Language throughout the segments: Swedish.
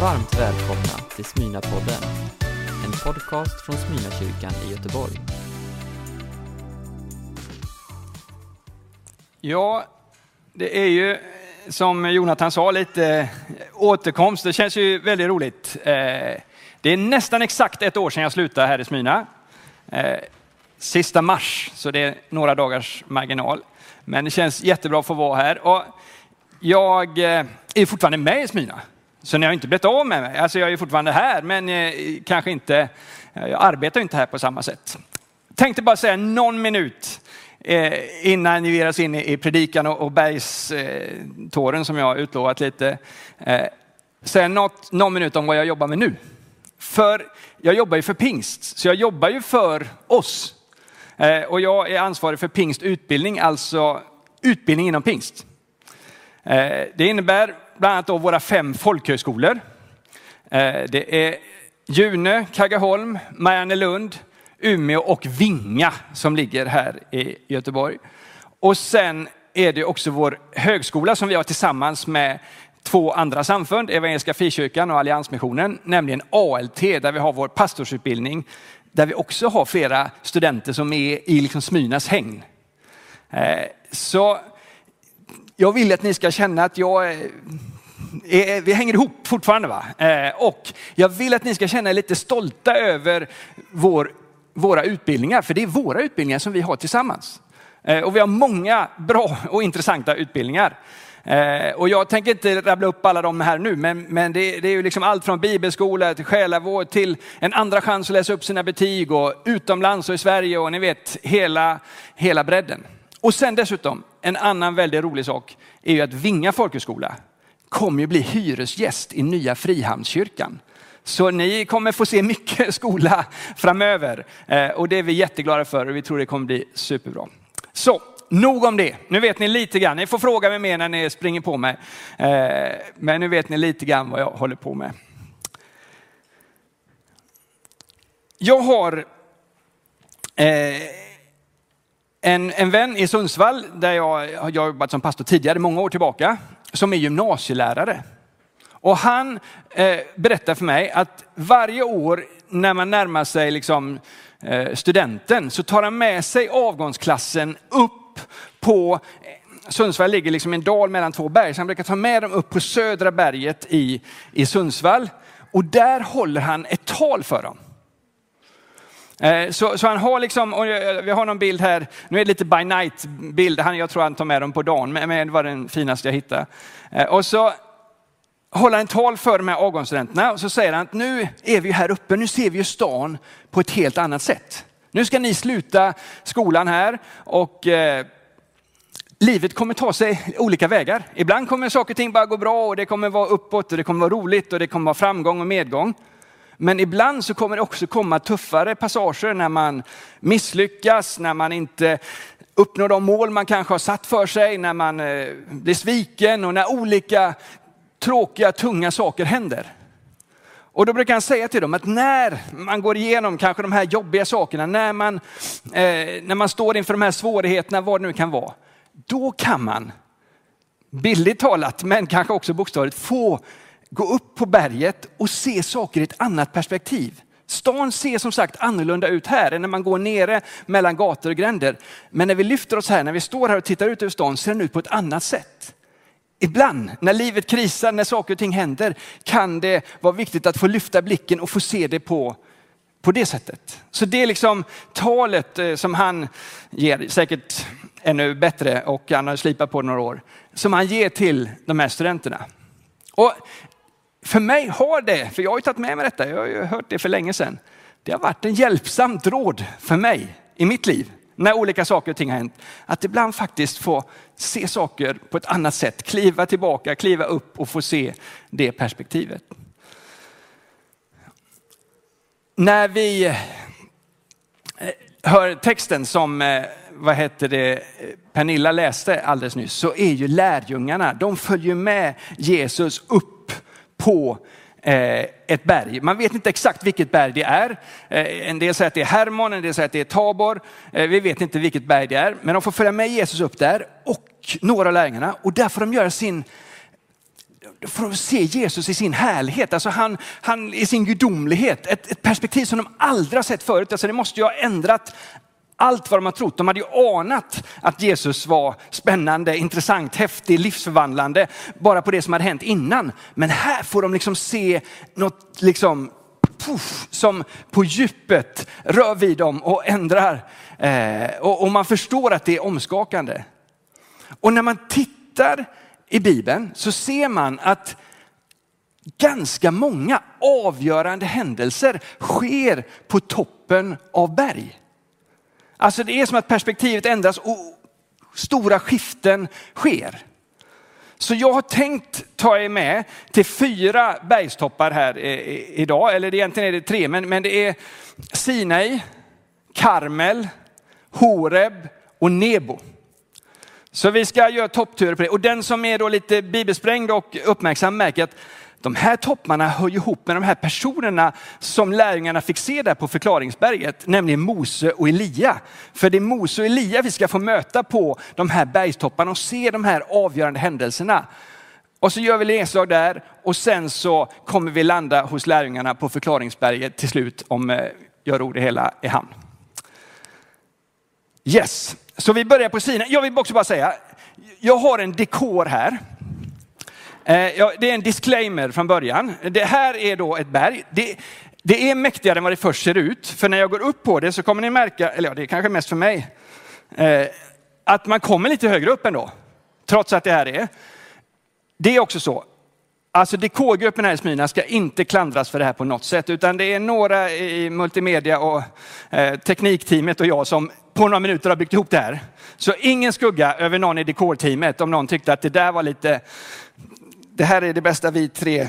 Varmt välkomna till Smyna-podden, en podcast från Smyna-kyrkan i Göteborg. Ja, det är ju som Jonathan sa lite återkomst. Det känns ju väldigt roligt. Eh, det är nästan exakt ett år sedan jag slutade här i Smyna. Eh, sista mars, så det är några dagars marginal. Men det känns jättebra att få vara här. Och jag eh, är fortfarande med i Smyna. Så ni har inte blivit av med mig. Alltså jag är fortfarande här, men eh, kanske inte, eh, jag arbetar inte här på samma sätt. Tänkte bara säga någon minut eh, innan ni ger oss in i, predikan och, bergståren som jag har utlovat lite. Säga något, någon minut om vad jag jobbar med nu. För jag jobbar ju för pingst, så jag jobbar ju för oss. Och jag är ansvarig för pingstutbildning, alltså utbildning inom pingst. Det innebär bland annat då våra fem folkhögskolor. Eh, det är June, Kaggeholm, Mariannelund, Umeå och Vinga som ligger här i Göteborg. Och sen är det också vår högskola som vi har tillsammans med två andra samfund, Evangeliska Frikyrkan och Alliansmissionen, nämligen ALT där vi har vår pastorsutbildning, där vi också har flera studenter som är i liksom Smynas hägn. Eh, så jag vill att ni ska känna att jag eh, är, vi hänger ihop fortfarande. Va? Eh, och jag vill att ni ska känna er lite stolta över vår, våra utbildningar, för det är våra utbildningar som vi har tillsammans. Eh, och vi har många bra och intressanta utbildningar. Och jag tänker inte rabbla upp alla de här nu, men, men det, det är ju liksom allt från bibelskola till själavård till en andra chans att läsa upp sina betyg och utomlands och i Sverige och ni vet hela, hela bredden. Och sen dessutom, en annan väldigt rolig sak är ju att Vinga folkhögskola kommer ju bli hyresgäst i nya Frihamnskyrkan. Så ni kommer få se mycket skola framöver eh, och det är vi jätteglada för och vi tror det kommer bli superbra. Så, nog om det. Nu vet ni lite grann. Ni får fråga mig mer när ni springer på mig. Eh, men nu vet ni lite grann vad jag håller på med. Jag har eh, en, en vän i Sundsvall där jag har jobbat som pastor tidigare, många år tillbaka, som är gymnasielärare. Och han eh, berättar för mig att varje år när man närmar sig liksom, eh, studenten så tar han med sig avgångsklassen upp på eh, Sundsvall ligger liksom i en dal mellan två berg, så han brukar ta med dem upp på södra berget i, i Sundsvall. Och där håller han ett tal för dem. Eh, så, så han har liksom, och eh, vi har någon bild här, nu är det lite by night bild, Han- jag tror han tar med dem på dagen, men men det var den finaste jag hittade. Eh, och så håller han tal för de här avgångsstudenterna och så säger han att nu är vi här uppe, nu ser vi ju stan på ett helt annat sätt. Nu ska ni sluta skolan här och eh, livet kommer ta sig olika vägar. Ibland kommer saker och ting bara gå bra och det kommer vara uppåt och det kommer vara roligt och det kommer vara framgång och medgång. Men ibland så kommer det också komma tuffare passager när man misslyckas, när man inte uppnår de mål man kanske har satt för sig, när man eh, blir sviken och när olika tråkiga, tunga saker händer. Och då brukar han säga till dem att när man går igenom kanske de här jobbiga sakerna, när man, eh, när man står inför de här svårigheterna, vad det nu kan vara, då kan man, bildligt talat, men kanske också bokstavligt, få gå upp på berget och se saker i ett annat perspektiv. Stan ser som sagt annorlunda ut här än när man går nere mellan gator och gränder. Men när vi lyfter oss här, när vi står här och tittar ut över stan, ser den ut på ett annat sätt. Ibland när livet krisar, när saker och ting händer, kan det vara viktigt att få lyfta blicken och få se det på, på det sättet. Så det är liksom talet eh, som han ger, säkert ännu bättre och han har slipat på några år, som han ger till de här studenterna. Och för mig har det, för jag har ju tagit med mig detta, jag har ju hört det för länge sedan. Det har varit en hjälpsamt råd för mig i mitt liv när olika saker och ting har hänt. Att ibland faktiskt få se saker på ett annat sätt, kliva tillbaka, kliva upp och få se det perspektivet. När vi eh, hör texten som eh, vad heter det, Pernilla läste alldeles nyss så är ju lärjungarna, de följer med Jesus upp på eh, ett berg. Man vet inte exakt vilket berg det är. Eh, en del säger att det är Hermon, en del säger att det är Tabor. Eh, vi vet inte vilket berg det är, men de får följa med Jesus upp där och några av lärjungarna och där får de göra sin för att se Jesus i sin härlighet, alltså han, han i sin gudomlighet. Ett, ett perspektiv som de aldrig har sett förut. Alltså det måste ju ha ändrat allt vad de har trott. De hade ju anat att Jesus var spännande, intressant, häftig, livsförvandlande bara på det som hade hänt innan. Men här får de liksom se något liksom puff, som på djupet rör vid dem och ändrar. Eh, och, och man förstår att det är omskakande. Och när man tittar i Bibeln så ser man att ganska många avgörande händelser sker på toppen av berg. Alltså det är som att perspektivet ändras och stora skiften sker. Så jag har tänkt ta er med till fyra bergstoppar här eh, idag, eller egentligen är det tre, men, men det är Sinai, Karmel, Horeb och Nebo. Så vi ska göra toppturer på det. Och den som är då lite bibelsprängd och uppmärksam märker att de här topparna hör ihop med de här personerna som lärjungarna fick se där på förklaringsberget, nämligen Mose och Elia. För det är Mose och Elia vi ska få möta på de här bergstopparna och se de här avgörande händelserna. Och så gör vi nedslag där och sen så kommer vi landa hos lärjungarna på förklaringsberget till slut om eh, jag ror det hela i hamn. Yes, så vi börjar på sidan. Jag vill också bara säga, jag har en dekor här. Eh, ja, det är en disclaimer från början. Det här är då ett berg. Det, det, är mäktigare än vad det först ser ut. För när jag går upp på det så kommer ni märka, eller ja, det är kanske mest för mig, eh, att man kommer lite högre upp ändå. Trots att det här är. Det är också så. Alltså DK-gruppen här i Smyrna ska inte klandras för det här på något sätt, utan det är några i multimedia och eh, teknikteamet och jag som på några minuter har byggt ihop det här. Så ingen skugga över någon i dekorteamet om någon tyckte att det där var lite det här är det bästa vi tre,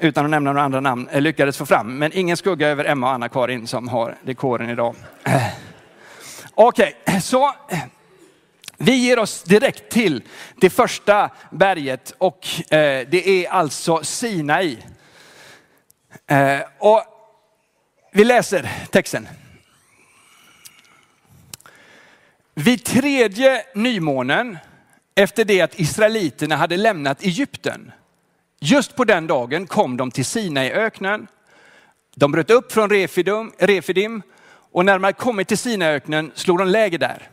utan att nämna några andra namn, eh, lyckades få fram. Men ingen skugga över Emma och Anna-Karin som har dekoren idag. Eh, okej, okay, så eh, vi ger oss direkt till det första berget och det är alltså Sinai. Och vi läser texten. Vid tredje nymånen efter det att israeliterna hade lämnat Egypten. Just på den dagen kom de till Sinaiöknen. De bröt upp från Refidim, Refidim och när de kommit till Sinaiöknen slog de läger där.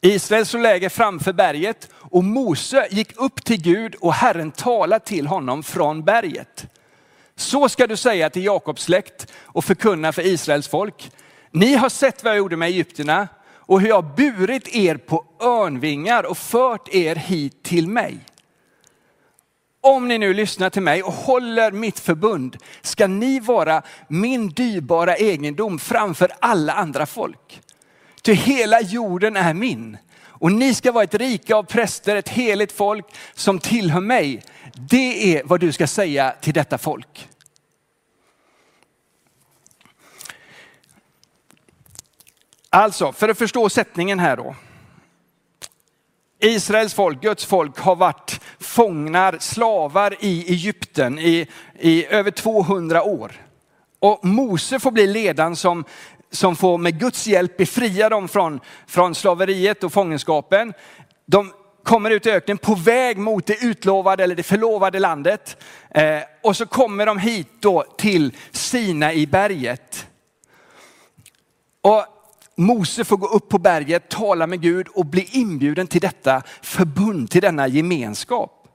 Israel slog läger framför berget och Mose gick upp till Gud och Herren talade till honom från berget. Så ska du säga till Jakobs släkt och förkunna för Israels folk. Ni har sett vad jag gjorde med egyptierna och hur jag burit er på örnvingar och fört er hit till mig. Om ni nu lyssnar till mig och håller mitt förbund ska ni vara min dyrbara egendom framför alla andra folk. Ty hela jorden är min och ni ska vara ett rike av präster, ett heligt folk som tillhör mig. Det är vad du ska säga till detta folk. Alltså, för att förstå sättningen här då. Israels folk, Guds folk, har varit fångnar, slavar i Egypten i, i över 200 år. Och Mose får bli ledaren som, som får med Guds hjälp befria dem från, från slaveriet och fångenskapen. De kommer ut i öknen på väg mot det utlovade eller det förlovade landet. Eh, och så kommer de hit då till Sina i berget. Och Mose får gå upp på berget, tala med Gud och bli inbjuden till detta förbund, till denna gemenskap.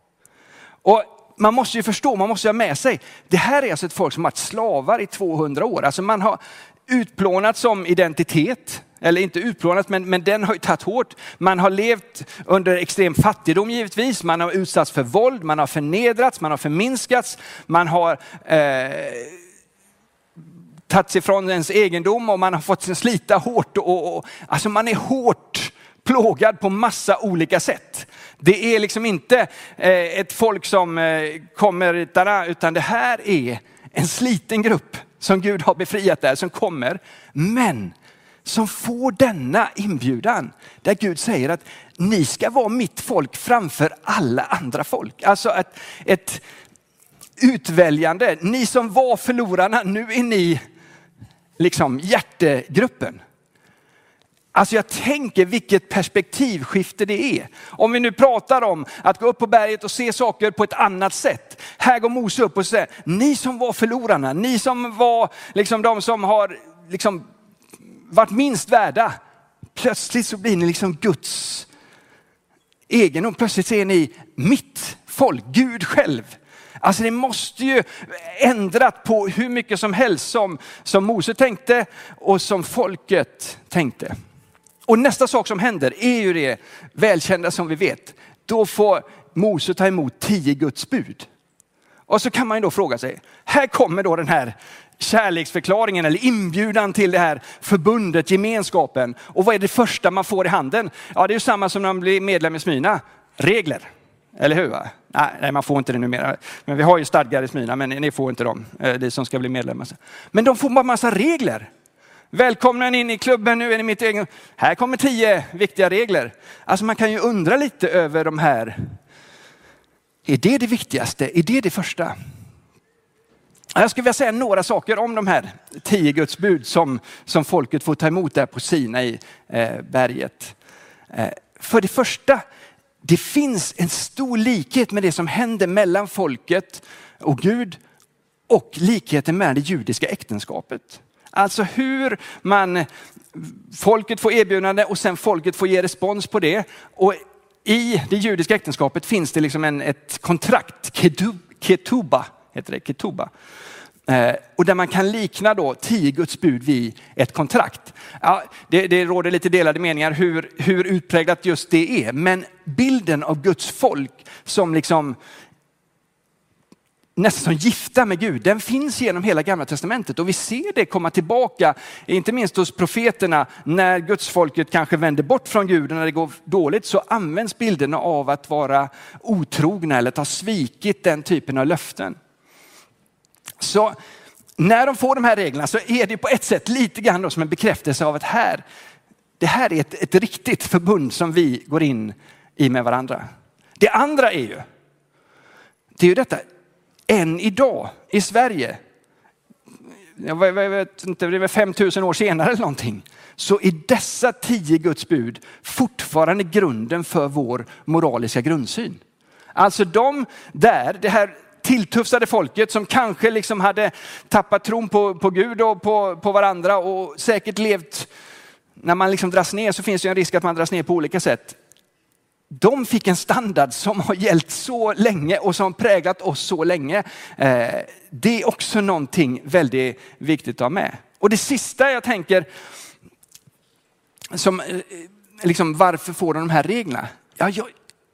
Och man måste ju förstå, man måste ha med sig, det här är alltså ett folk som har varit slavar i 200 år. Alltså man har utplånat som identitet, eller inte utplånat, men, men den har ju tagit hårt. Man har levt under extrem fattigdom givetvis, man har utsatts för våld, man har förnedrats, man har förminskats, man har eh, tagits ifrån ens egendom och man har fått slita hårt. Och, och, alltså man är hårt plågad på massa olika sätt. Det är liksom inte eh, ett folk som eh, kommer, utan det här är en sliten grupp som Gud har befriat där, som kommer. Men som får denna inbjudan där Gud säger att ni ska vara mitt folk framför alla andra folk. Alltså ett, ett utväljande. Ni som var förlorarna, nu är ni liksom hjärtegruppen. Alltså jag tänker vilket perspektivskifte det är. Om vi nu pratar om att gå upp på berget och se saker på ett annat sätt. Här går Mose upp och säger, ni som var förlorarna, ni som var liksom de som har liksom varit minst värda. Plötsligt så blir ni liksom Guds egendom. Plötsligt ser ni mitt folk, Gud själv. Alltså det måste ju ändrat på hur mycket som helst som, som Mose tänkte och som folket tänkte. Och nästa sak som händer är ju det välkända som vi vet. Då får Mose ta emot tio Guds bud. Och så kan man ju då fråga sig, här kommer då den här kärleksförklaringen eller inbjudan till det här förbundet, gemenskapen. Och vad är det första man får i handen? Ja, det är ju samma som när man blir medlem i Smyna. Regler. Eller hur? Va? Nej, man får inte det numera. Men vi har ju stadgar i Smyrna, men ni får inte dem, eh, ni som ska bli medlemmar. Men de får bara massa regler. Välkomna in i klubben, nu är ni mitt egen. Här kommer tio viktiga regler. Alltså man kan ju undra lite över de här. Är det det viktigaste? Är det det första? Jag skulle vilja säga några saker om de här tio Guds bud som, som folket får ta emot där på Sinai eh, berget. Eh, för det första, det finns en stor likhet med det som händer mellan folket och Gud och likheten med det judiska äktenskapet. Alltså hur man, folket får erbjudande och sen folket får ge respons på det. Och i det judiska äktenskapet finns det liksom en, ett kontrakt, ketuba, heter det, ketuba. Eh, och där man kan likna då tio Guds bud vid ett kontrakt. Ja, det, det råder lite delade meningar hur, hur utpräglat just det är, men bilden av Guds folk som liksom nästan som gifta med Gud, den finns genom hela gamla testamentet och vi ser det komma tillbaka, inte minst hos profeterna, när Guds folket kanske vänder bort från Gud och när det går dåligt så används bilderna av att vara otrogna eller att ha svikit den typen av löften. Så när de får de här reglerna så är det på ett sätt lite grann som en bekräftelse av att här, det här är ett, ett riktigt förbund som vi går in i med varandra. Det andra är ju, det är ju detta, än idag i Sverige, jag vet inte, det är 5000 år senare eller någonting, så är dessa tio Guds bud fortfarande grunden för vår moraliska grundsyn. Alltså de där, det här tilltufsade folket som kanske liksom hade tappat tron på, på Gud och på, på varandra och säkert levt, när man liksom dras ner så finns det en risk att man dras ner på olika sätt de fick en standard som har gällt så länge och som präglat oss så länge. Eh, det är också någonting väldigt viktigt att ha med. Och det sista jag tänker, som, eh, liksom, varför får de de här reglerna? Ja, jag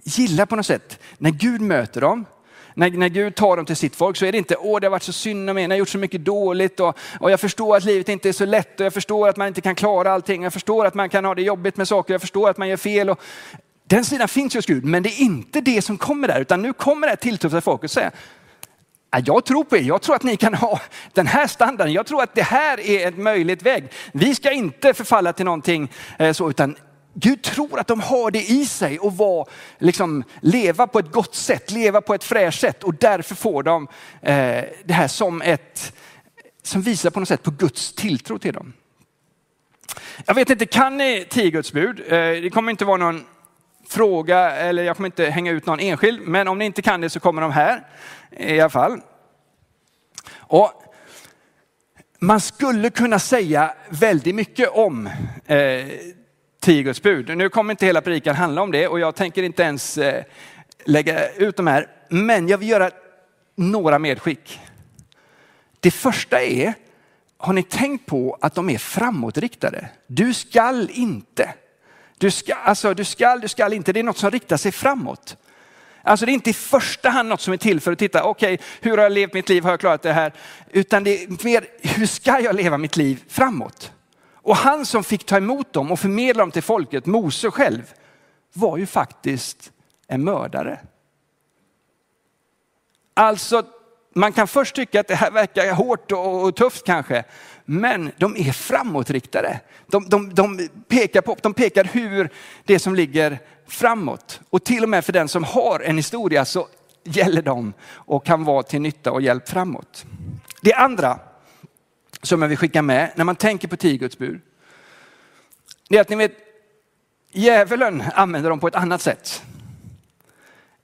gillar på något sätt när Gud möter dem, när, när Gud tar dem till sitt folk så är det inte, åh det har varit så synd om mig, jag har gjort så mycket dåligt och, och jag förstår att livet inte är så lätt och jag förstår att man inte kan klara allting. Jag förstår att man kan ha det jobbigt med saker, jag förstår att man gör fel. Och, den sidan finns hos Gud, men det är inte det som kommer där, utan nu kommer det här tilltufsade folket säga, jag tror på er, jag tror att ni kan ha den här standarden, jag tror att det här är en möjligt väg. Vi ska inte förfalla till någonting eh, så, utan Gud tror att de har det i sig och var, liksom, leva på ett gott sätt, leva på ett fräscht sätt och därför får de eh, det här som ett, som visar på något sätt på Guds tilltro till dem. Jag vet inte, kan ni tio Guds bud? Eh, det kommer inte vara någon fråga, eller jag kommer inte hänga ut någon enskild, men om ni inte kan det så kommer de här i alla fall. Och man skulle kunna säga väldigt mycket om eh, tio Guds bud. Nu kommer inte hela predikan handla om det och jag tänker inte ens eh, lägga ut de här, men jag vill göra några medskick. Det första är, har ni tänkt på att de är framåtriktade? Du skall inte. Du ska, alltså, du ska, du ska inte. Det är något som riktar sig framåt. Alltså det är inte i första hand något som är till för att titta, okej, okay, hur har jag levt mitt liv, har jag klarat det här? Utan det är mer, hur ska jag leva mitt liv framåt? Och han som fick ta emot dem och förmedla dem till folket, Mose själv, var ju faktiskt en mördare. Alltså, man kan först tycka att det här verkar hårt och tufft kanske, men de är framåtriktade. De, de, de, pekar på, de pekar hur det som ligger framåt. Och till och med för den som har en historia så gäller de och kan vara till nytta och hjälp framåt. Det andra som jag vill skicka med när man tänker på tio Guds bud. det är att ni vet, djävulen använder dem på ett annat sätt.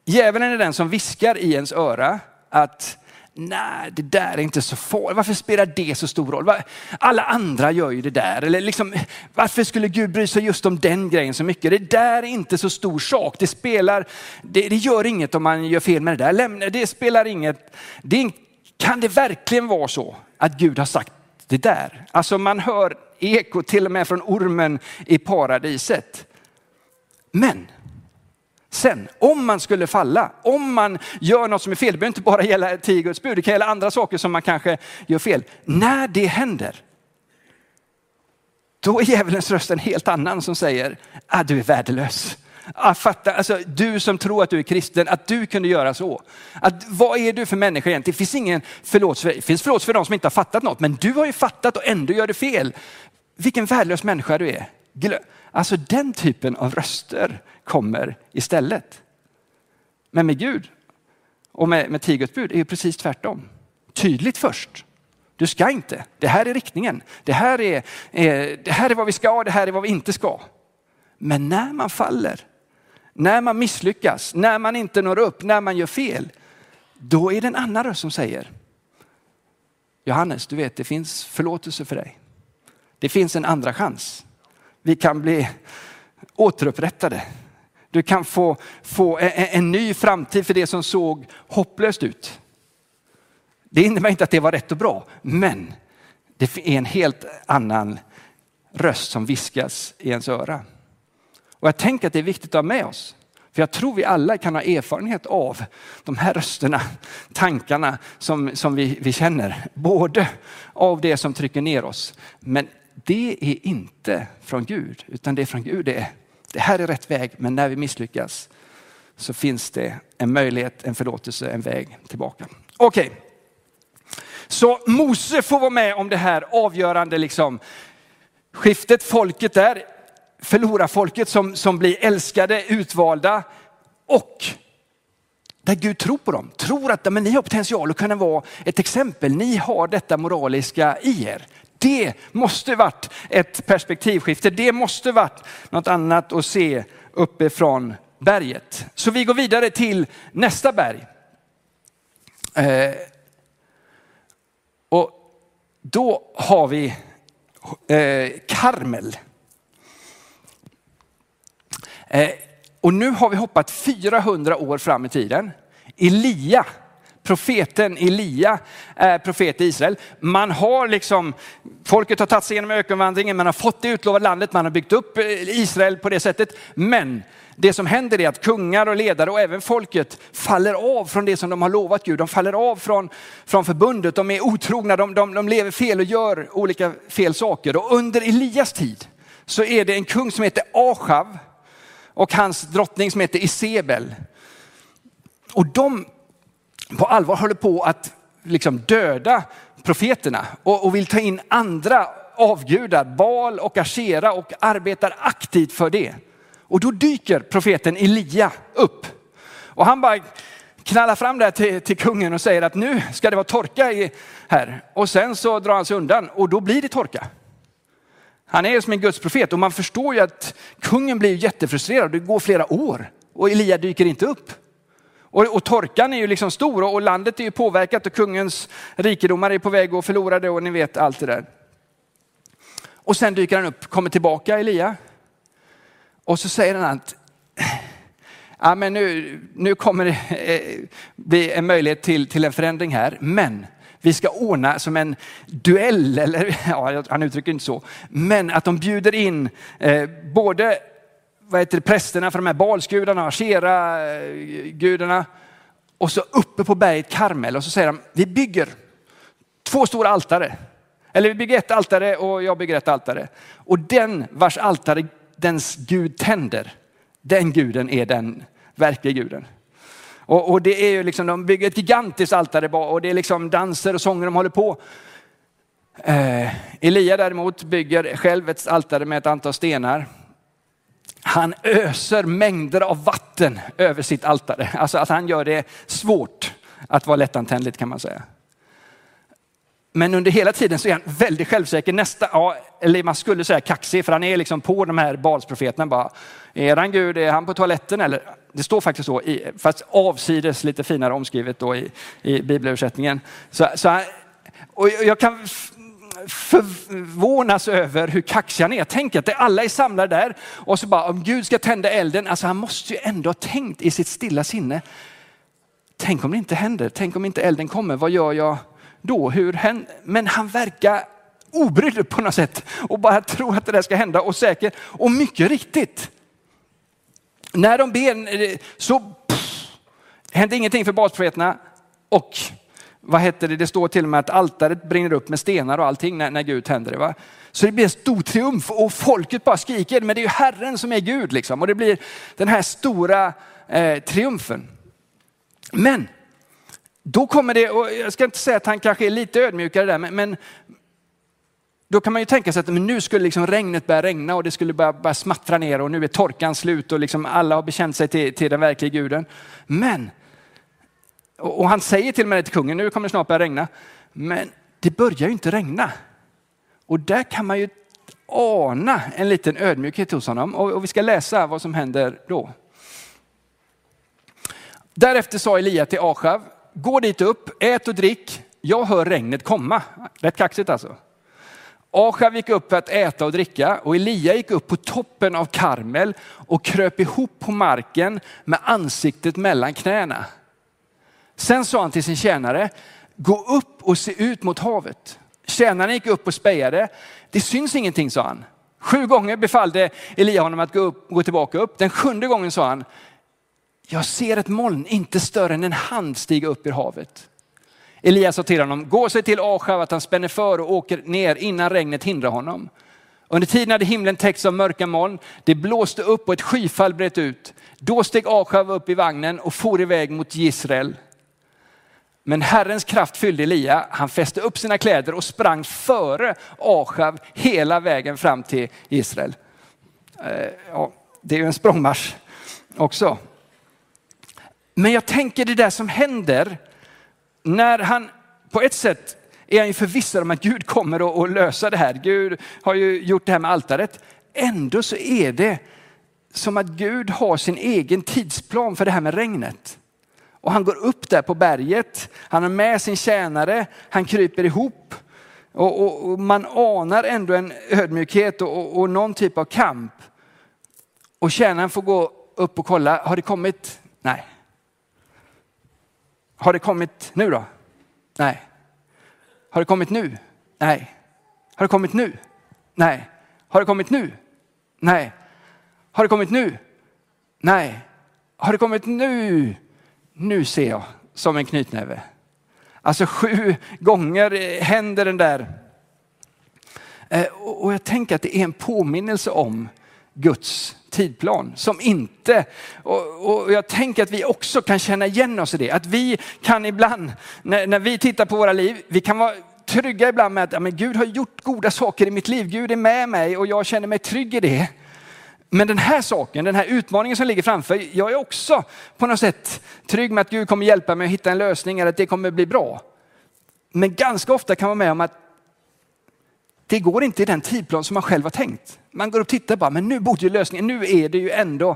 Djävulen är den som viskar i ens öra att nej, det där är inte så farligt. Varför spelar det så stor roll? Alla andra gör ju det där. Eller liksom, varför skulle Gud bry sig just om den grejen så mycket? Det där är inte så stor sak. Det spelar, det, det gör inget om man gör fel med det där. Lämna, det spelar inget. Det, kan det verkligen vara så att Gud har sagt det där? Alltså man hör eko till och med från ormen i paradiset. Men sen, om man skulle falla, om man gör något som är fel, det behöver inte bara gälla tio Guds bud, det kan gälla andra saker som man kanske gör fel. När det händer, då är djävulens röst en helt annan som säger, att ah, du är värdelös. Att fatta, alltså, du som tror att du är kristen, att du kunde göra så. Att, vad är du för människa egentligen? Det finns ingen förlåtelse för, det finns förlåtelse för de som inte har fattat något, men du har ju fattat och ändå gör du fel. Vilken värdelös människa du är. Alltså den typen av röster kommer istället. Men med Gud och med, med tigerbud är det precis tvärtom. Tydligt först. Du ska inte. Det här är riktningen. Det här är, eh, det här är vad vi ska, det här är vad vi inte ska. Men när man faller, när man misslyckas, när man inte når upp, när man gör fel, då är det en annan röst som säger Johannes, du vet det finns förlåtelse för dig. Det finns en andra chans. Vi kan bli återupprättade. Du kan få, få en, en ny framtid för det som såg hopplöst ut. Det innebär inte att det var rätt och bra, men det är en helt annan röst som viskas i ens öra. Och jag tänker att det är viktigt att ha med oss. För jag tror vi alla kan ha erfarenhet av de här rösterna, tankarna som, som vi, vi känner. Både av det som trycker ner oss, men det är inte från Gud, utan det är från Gud. Det, är, det här är rätt väg, men när vi misslyckas så finns det en möjlighet, en förlåtelse, en väg tillbaka. Okej, okay. så Mose får vara med om det här avgörande liksom, skiftet. Folket där förlorarfolket som, som blir älskade, utvalda och där Gud tror på dem. Tror att men ni har potential att kunna vara ett exempel. Ni har detta moraliska i er. Det måste varit ett perspektivskifte. Det måste varit något annat att se uppifrån berget. Så vi går vidare till nästa berg. Eh, och då har vi eh, Karmel. Eh, och nu har vi hoppat 400 år fram i tiden. Elia, profeten Elia är profet i Israel. Man har liksom, folket har tagit sig igenom ökenvandringen, man har fått det utlovade landet, man har byggt upp eh, Israel på det sättet. Men det som händer är att kungar och ledare och även folket faller av från det som de har lovat Gud. De faller av från, från förbundet, de är otrogna, de, de, de lever fel och gör olika fel saker. Och under Elias tid så är det en kung som heter Achav och hans drottning som heter Isebel. Och de på allvar håller på att liksom döda profeterna och, och vill ta in andra avgudar, Bal och Ashera och arbetar aktivt för det. Och då dyker profeten Elia upp och han bara knallar fram där till, till kungen och säger att nu ska det vara torka i, här. Och sen så drar han sig undan och då blir det torka. Han är som en Guds profet och man förstår ju att kungen blir jättefrustrerad. Det går flera år och Elia dyker inte upp. Och, och torkan är ju liksom stor och, och landet är ju påverkat och kungens rikedomar är på väg att förlora det och ni vet allt det där. Och sen dyker han upp, kommer tillbaka Elia. Och så säger han att ja, men nu, nu kommer det eh, bli en möjlighet till, till en förändring här. Men vi ska ordna som en duell, eller ja, han uttrycker inte så, men att de bjuder in eh, både vad heter det, prästerna för de här balsgudarna, Ashera-gudarna eh, och så uppe på berget Karmel och så säger de, vi bygger två stora altare. Eller vi bygger ett altare och jag bygger ett altare. Och den vars altare dens Gud tänder, den guden är den verkliga guden. Och, och, det är ju liksom, de bygger ett gigantiskt altare och det är liksom danser och sånger de håller på. Eh, Elia däremot bygger själv ett altare med ett antal stenar. Han öser mängder av vatten över sitt altare. Alltså att han gör det svårt att vara lättantändligt kan man säga. Men under hela tiden så är han väldigt självsäker, nästa, ja, eller man skulle säga kaxig, för han är liksom på de här Balsprofeterna bara, är han Gud, är han på toaletten eller? Det står faktiskt så, fast avsides lite finare omskrivet då i, i bibelöversättningen. Så, så, och jag kan förvånas över hur kaxig han är. Tänk att alla är samlade där och så bara om Gud ska tända elden, alltså han måste ju ändå ha tänkt i sitt stilla sinne. Tänk om det inte händer, tänk om inte elden kommer, vad gör jag då? Hur händer? Men han verkar obrydd på något sätt och bara tror att det där ska hända och säker. Och mycket riktigt, när de ber så pff, händer ingenting för basprofeterna och vad heter det, det står till och med att altaret brinner upp med stenar och allting när, när Gud tänder det. Va? Så det blir en stor triumf och folket bara skriker, men det är ju Herren som är Gud liksom. Och det blir den här stora eh, triumfen. Men då kommer det, och jag ska inte säga att han kanske är lite ödmjukare där, men, men då kan man ju tänka sig att men nu skulle liksom regnet börja regna och det skulle börja, börja smattra ner och nu är torkan slut och liksom alla har bekänt sig till, till den verkliga guden. Men, och han säger till och med till kungen, nu kommer det snart börja regna. Men det börjar ju inte regna. Och där kan man ju ana en liten ödmjukhet hos honom och, och vi ska läsa vad som händer då. Därefter sa Elia till Achav, gå dit upp, ät och drick, jag hör regnet komma. Rätt kaxigt alltså. Achav gick upp för att äta och dricka och Elia gick upp på toppen av Karmel och kröp ihop på marken med ansiktet mellan knäna. Sen sa han till sin tjänare, gå upp och se ut mot havet. Tjänaren gick upp och spejade. Det syns ingenting, sa han. Sju gånger befallde Elia honom att gå, upp, gå tillbaka upp. Den sjunde gången sa han, jag ser ett moln inte större än en hand stiga upp ur havet. Elias sa till honom, gå sig till Achav att han spänner för och åker ner innan regnet hindrar honom. Under tiden hade himlen täckts av mörka moln. Det blåste upp och ett skyfall bröt ut. Då steg Achav upp i vagnen och for iväg mot Israel. Men Herrens kraft fyllde Elia. Han fäste upp sina kläder och sprang före Achav hela vägen fram till Israel. Eh, ja, det är ju en språngmarsch också. Men jag tänker det där som händer när han på ett sätt är han ju förvissad om att Gud kommer att lösa det här. Gud har ju gjort det här med altaret. Ändå så är det som att Gud har sin egen tidsplan för det här med regnet. Och han går upp där på berget, han har med sin tjänare, han kryper ihop. Och, och, och man anar ändå en ödmjukhet och, och, någon typ av kamp. Och tjänaren får gå upp och kolla, har det kommit? Nej. Har det kommit nu då? Nej. Har det kommit nu? Nej. Har det kommit nu? Nej. Har det kommit nu? Nej. Har det kommit nu? Nej. Har det kommit nu? Nu ser jag som en knytnäve. Alltså sju gånger händer den där. Eh, och jag tänker att det är en påminnelse om Guds tidplan som inte, och, och, jag tänker att vi också kan känna igen oss i det, att vi kan ibland, när, när vi tittar på våra liv, vi kan vara trygga ibland med att ja, men Gud har gjort goda saker i mitt liv, Gud är med mig och jag känner mig trygg i det. Men den här saken, den här utmaningen som ligger framför, jag är också på något sätt trygg med att Gud kommer hjälpa mig att hitta en lösning eller att det kommer bli bra. Men ganska ofta kan man vara med om att det går inte i den tidplan som man själv har tänkt. Man går och tittar bara, men nu borde ju lösningen, nu är det ju ändå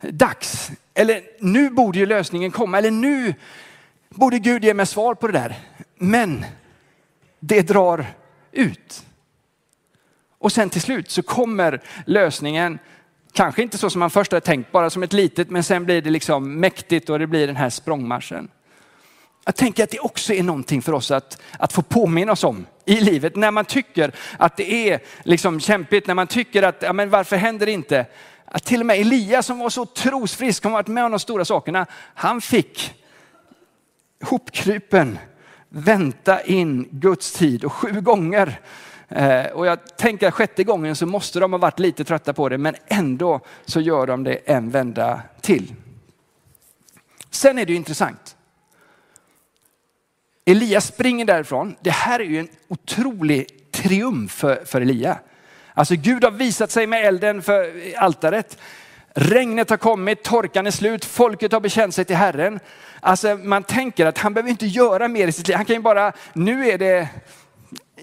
dags. Eller nu borde ju lösningen komma, eller nu borde Gud ge mig svar på det där. Men det drar ut. Och sen till slut så kommer lösningen, kanske inte så som man först hade tänkt, bara som ett litet, men sen blir det liksom mäktigt och det blir den här språngmarschen. Jag tänker att det också är någonting för oss att, att få påminna oss om i livet. När man tycker att det är liksom kämpigt, när man tycker att ja, men varför händer det inte? Att till och med Elias som var så trosfrisk, som varit med om de stora sakerna, han fick hopkrypen vänta in Guds tid och sju gånger. Eh, och jag tänker att sjätte gången så måste de ha varit lite trötta på det, men ändå så gör de det en vända till. Sen är det ju intressant. Elias springer därifrån. Det här är ju en otrolig triumf för, för Elia. Alltså Gud har visat sig med elden för altaret. Regnet har kommit, torkan är slut, folket har bekänt sig till Herren. Alltså man tänker att han behöver inte göra mer i sitt liv. Han kan ju bara, nu är det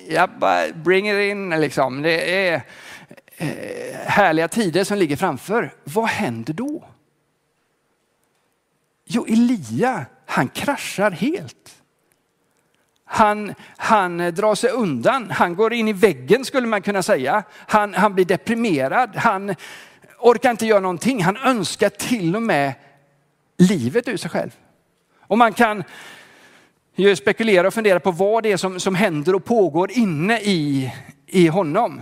ja, bring it in liksom. Det är eh, härliga tider som ligger framför. Vad händer då? Jo, Elia, han kraschar helt. Han, han drar sig undan, han går in i väggen skulle man kunna säga. Han, han blir deprimerad, han orkar inte göra någonting. Han önskar till och med livet ur sig själv. Och man kan ju spekulera och fundera på vad det är som, som händer och pågår inne i, i honom.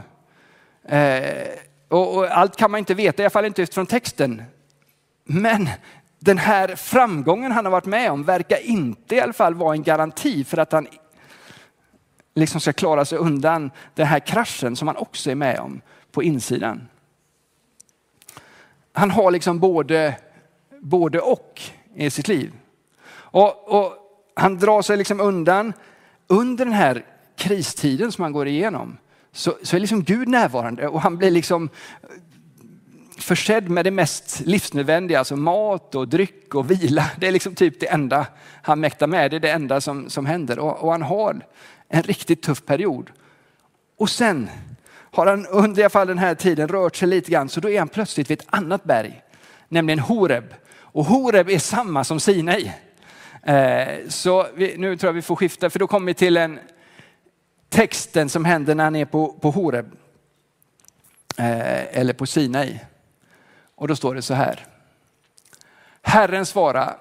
Eh, och, och, allt kan man inte veta, i alla fall inte utifrån texten. Men den här framgången han har varit med om verkar inte i alla fall vara en garanti för att han liksom ska klara sig undan den här kraschen som han också är med om på insidan. Han har liksom både, både och i sitt liv. Och, och han drar sig liksom undan under den här kristiden som han går igenom. Så, så är liksom Gud närvarande och han blir liksom försedd med det mest livsnödvändiga, alltså mat och dryck och vila. Det är liksom typ det enda han mäktar med, det är det enda som, som händer. Och, och han har en riktigt tuff period. Och sen har han under i alla fall den här tiden rört sig lite grann, så då är han plötsligt vid ett annat berg, nämligen Horeb. Och Horeb är samma som Sinai. Eh, så vi, nu tror jag vi får skifta, för då kommer vi till en texten som händer när han är på, på Horeb. Eh, eller på Sinai. Och då står det så här. Herren svarar,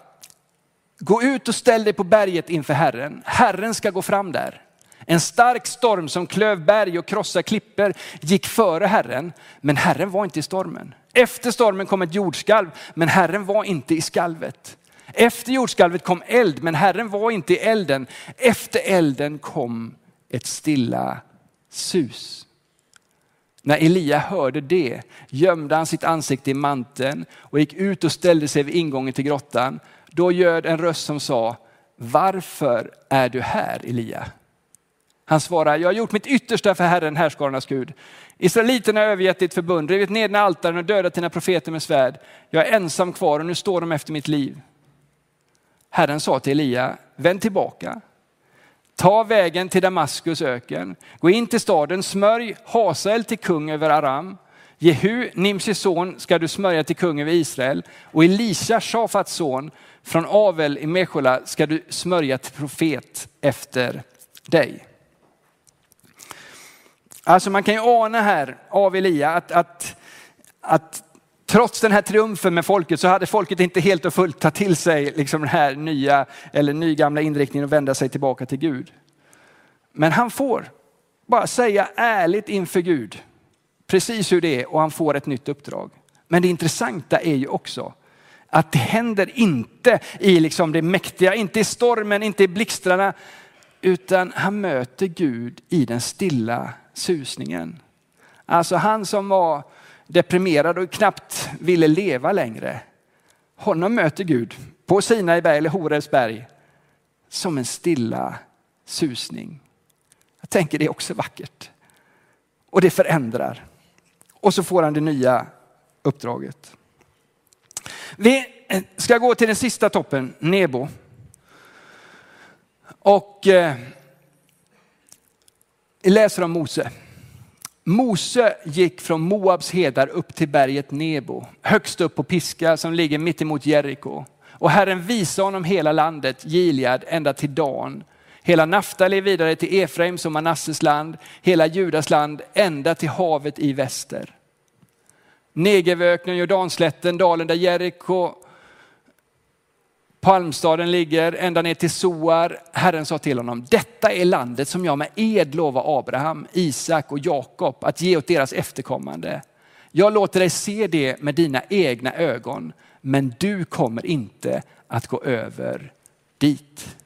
gå ut och ställ dig på berget inför Herren. Herren ska gå fram där. En stark storm som klöv berg och krossade klippor gick före Herren, men Herren var inte i stormen. Efter stormen kom ett jordskalv, men Herren var inte i skalvet. Efter jordskalvet kom eld, men Herren var inte i elden. Efter elden kom ett stilla sus. När Elia hörde det gömde han sitt ansikte i manteln och gick ut och ställde sig vid ingången till grottan. Då ljöd en röst som sa, varför är du här Elia? Han svarar, jag har gjort mitt yttersta för Herren, härskarnas Gud. Israeliterna har övergett ditt förbund, rivit ner dina altaren och dödat dina profeter med svärd. Jag är ensam kvar och nu står de efter mitt liv. Herren sa till Elia, vänd tillbaka. Ta vägen till Damaskus öken. Gå in till staden, smörj Hasael till kung över Aram. Jehu, Nimshis son, ska du smörja till kung över Israel. Och Elisha, Shafats son, från Avel i Meshola ska du smörja till profet efter dig. Alltså man kan ju ana här av Elia att, att, att trots den här triumfen med folket så hade folket inte helt och fullt tagit till sig liksom den här nya eller nygamla inriktningen och vända sig tillbaka till Gud. Men han får bara säga ärligt inför Gud precis hur det är och han får ett nytt uppdrag. Men det intressanta är ju också att det händer inte i liksom det mäktiga, inte i stormen, inte i blixtrarna, utan han möter Gud i den stilla susningen. Alltså han som var deprimerad och knappt ville leva längre. Honom möter Gud på Sinai berg eller Horels berg som en stilla susning. Jag tänker det är också vackert. Och det förändrar. Och så får han det nya uppdraget. Vi ska gå till den sista toppen, Nebo. Och eh, läser om Mose. Mose gick från Moabs hedar upp till berget Nebo, högst upp på Piska som ligger mitt emot Jeriko. Och Herren visade honom hela landet, Gilead, ända till Dan. Hela Naftali vidare till Efraims och Manasses land, hela Judas land, ända till havet i väster. Negevöknen, Jordanslätten, dalen där Jeriko Palmstaden ligger ända ner till Soar. Herren sa till honom, detta är landet som jag med ed lovar Abraham, Isak och Jakob att ge åt deras efterkommande. Jag låter dig se det med dina egna ögon, men du kommer inte att gå över dit.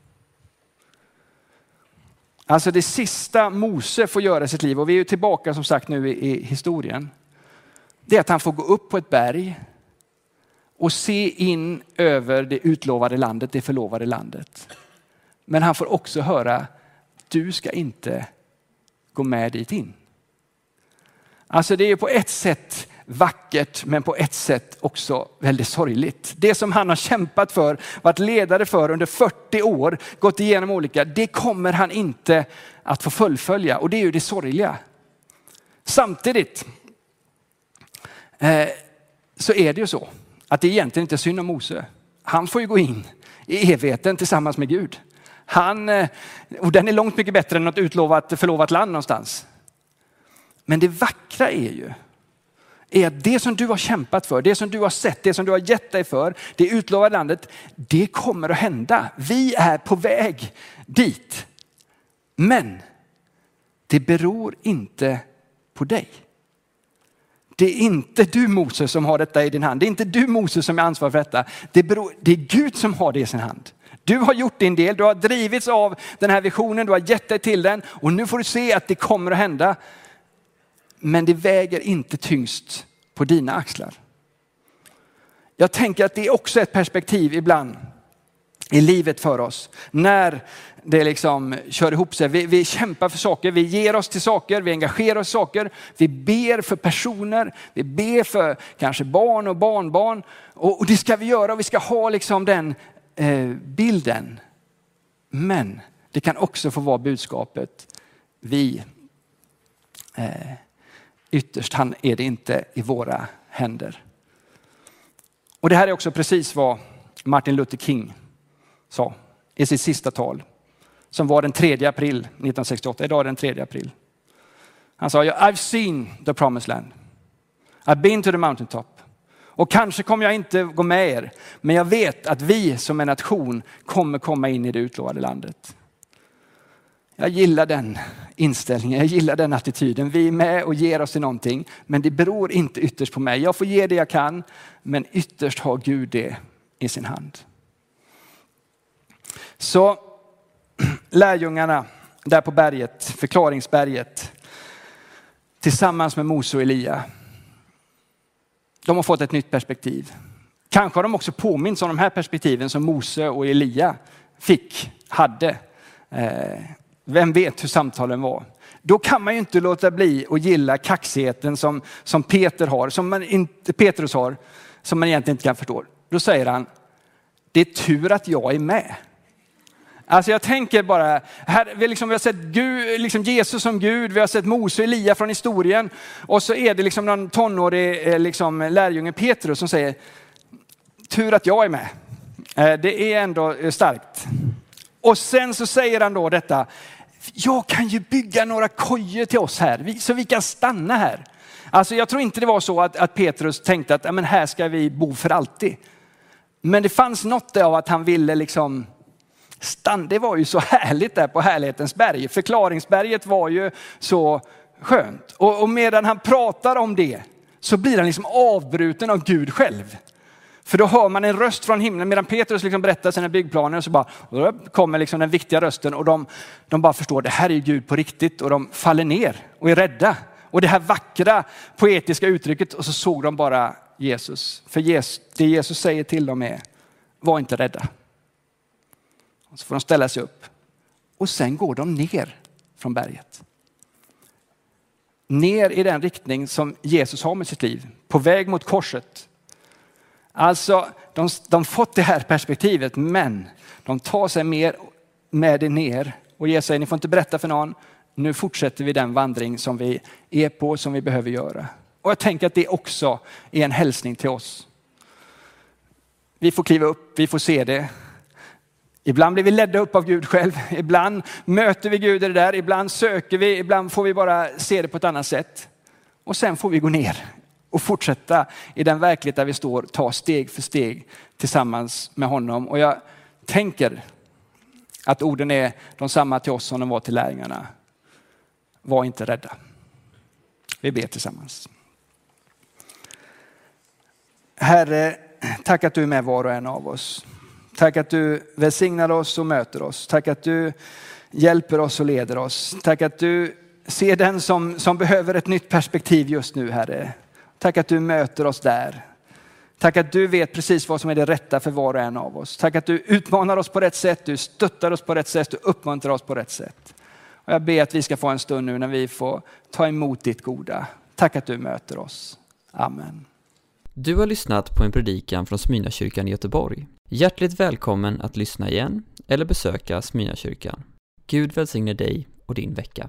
Alltså det sista Mose får göra i sitt liv, och vi är tillbaka som sagt nu i historien, det är att han får gå upp på ett berg och se in över det utlovade landet, det förlovade landet. Men han får också höra, du ska inte gå med dit in. Alltså det är på ett sätt vackert men på ett sätt också väldigt sorgligt. Det som han har kämpat för, varit ledare för under 40 år, gått igenom olika, det kommer han inte att få fullfölja och det är ju det sorgliga. Samtidigt eh, så är det ju så att det egentligen inte är synd om Mose. Han får ju gå in i evigheten tillsammans med Gud. Han, eh, och den är långt mycket bättre än något utlovat, förlovat land någonstans. Men det vackra är ju är att det som du har kämpat för, det som du har sett, det som du har gett dig för, det utlovade landet, det kommer att hända. Vi är på väg dit. Men det beror inte på dig. Det är inte du Moses som har detta i din hand. Det är inte du Moses som är ansvarig för detta. Det, beror, det är Gud som har det i sin hand. Du har gjort din del, du har drivits av den här visionen, du har gett dig till den och nu får du se att det kommer att hända. Men det väger inte tyngst på dina axlar. Jag tänker att det är också ett perspektiv ibland i livet för oss. När det liksom kör ihop sig. Vi, vi kämpar för saker, vi ger oss till saker, vi engagerar oss i saker, vi ber för personer, vi ber för kanske barn och barnbarn. Och, och det ska vi göra och vi ska ha liksom den eh, bilden. Men det kan också få vara budskapet, vi, eh, ytterst han är det inte i våra händer. Och det här är också precis vad Martin Luther King sa i sitt sista tal som var den 3 april 1968. Idag är den 3 april. Han sa, I've seen the promised land. I've been to the mountaintop. Och kanske kommer jag inte gå med er, men jag vet att vi som en nation kommer komma in i det utlovade landet. Jag gillar den inställningen, jag gillar den attityden. Vi är med och ger oss till någonting, men det beror inte ytterst på mig. Jag får ge det jag kan, men ytterst har Gud det i sin hand. Så lärjungarna där på berget, förklaringsberget, tillsammans med Mose och Elia. De har fått ett nytt perspektiv. Kanske har de också påminns om de här perspektiven som Mose och Elia fick, hade. Eh, vem vet hur samtalen var? Då kan man ju inte låta bli att gilla kaxigheten som, som Peter har, som man inte, Petrus har, som man egentligen inte kan förstå. Då säger han, det är tur att jag är med. Alltså jag tänker bara, här, vi, liksom, vi har sett Gud, liksom Jesus som Gud, vi har sett Mose och Elia från historien och så är det liksom någon tonårig eh, liksom, lärjunge Petrus som säger, tur att jag är med. Eh, det är ändå eh, starkt. Och sen så säger han då detta, jag kan ju bygga några kojor till oss här så vi kan stanna här. Alltså jag tror inte det var så att, att Petrus tänkte att men här ska vi bo för alltid. Men det fanns något av att han ville liksom Stann, det var ju så härligt där på härlighetens berg. Förklaringsberget var ju så skönt. Och, och medan han pratar om det så blir han liksom avbruten av Gud själv. För då hör man en röst från himlen medan Petrus liksom berättar sina byggplaner så bara kommer liksom den viktiga rösten och de, de bara förstår det här är Gud på riktigt och de faller ner och är rädda. Och det här vackra poetiska uttrycket och så såg de bara Jesus. För Jesus, det Jesus säger till dem är, var inte rädda. Och så får de ställa sig upp. Och sen går de ner från berget. Ner i den riktning som Jesus har med sitt liv, på väg mot korset. Alltså, de, de fått det här perspektivet, men de tar sig mer med det ner. Och Jesus säger, ni får inte berätta för någon. Nu fortsätter vi den vandring som vi är på, som vi behöver göra. Och jag tänker att det också är en hälsning till oss. Vi får kliva upp, vi får se det, Ibland blir vi ledda upp av Gud själv, ibland möter vi Gud i det där, ibland söker vi, ibland får vi bara se det på ett annat sätt. Och sen får vi gå ner och fortsätta i den verklighet där vi står, ta steg för steg tillsammans med honom. Och jag tänker att orden är de samma till oss som de var till lärjungarna. Var inte rädda. Vi ber tillsammans. Herre, tack att du är med var och en av oss. Tack att du välsignar oss och möter oss. Tack att du hjälper oss och leder oss. Tack att du ser den som, som behöver ett nytt perspektiv just nu, Herre. Tack att du möter oss där. Tack att du vet precis vad som är det rätta för var och en av oss. Tack att du utmanar oss på rätt sätt, du stöttar oss på rätt sätt, du uppmuntrar oss på rätt sätt. Och jag ber att vi ska få en stund nu när vi får ta emot ditt goda. Tack att du möter oss. Amen. Du har lyssnat på en predikan från Smyrnakyrkan i Göteborg. Hjärtligt välkommen att lyssna igen eller besöka Smyrnakyrkan. Gud välsigne dig och din vecka.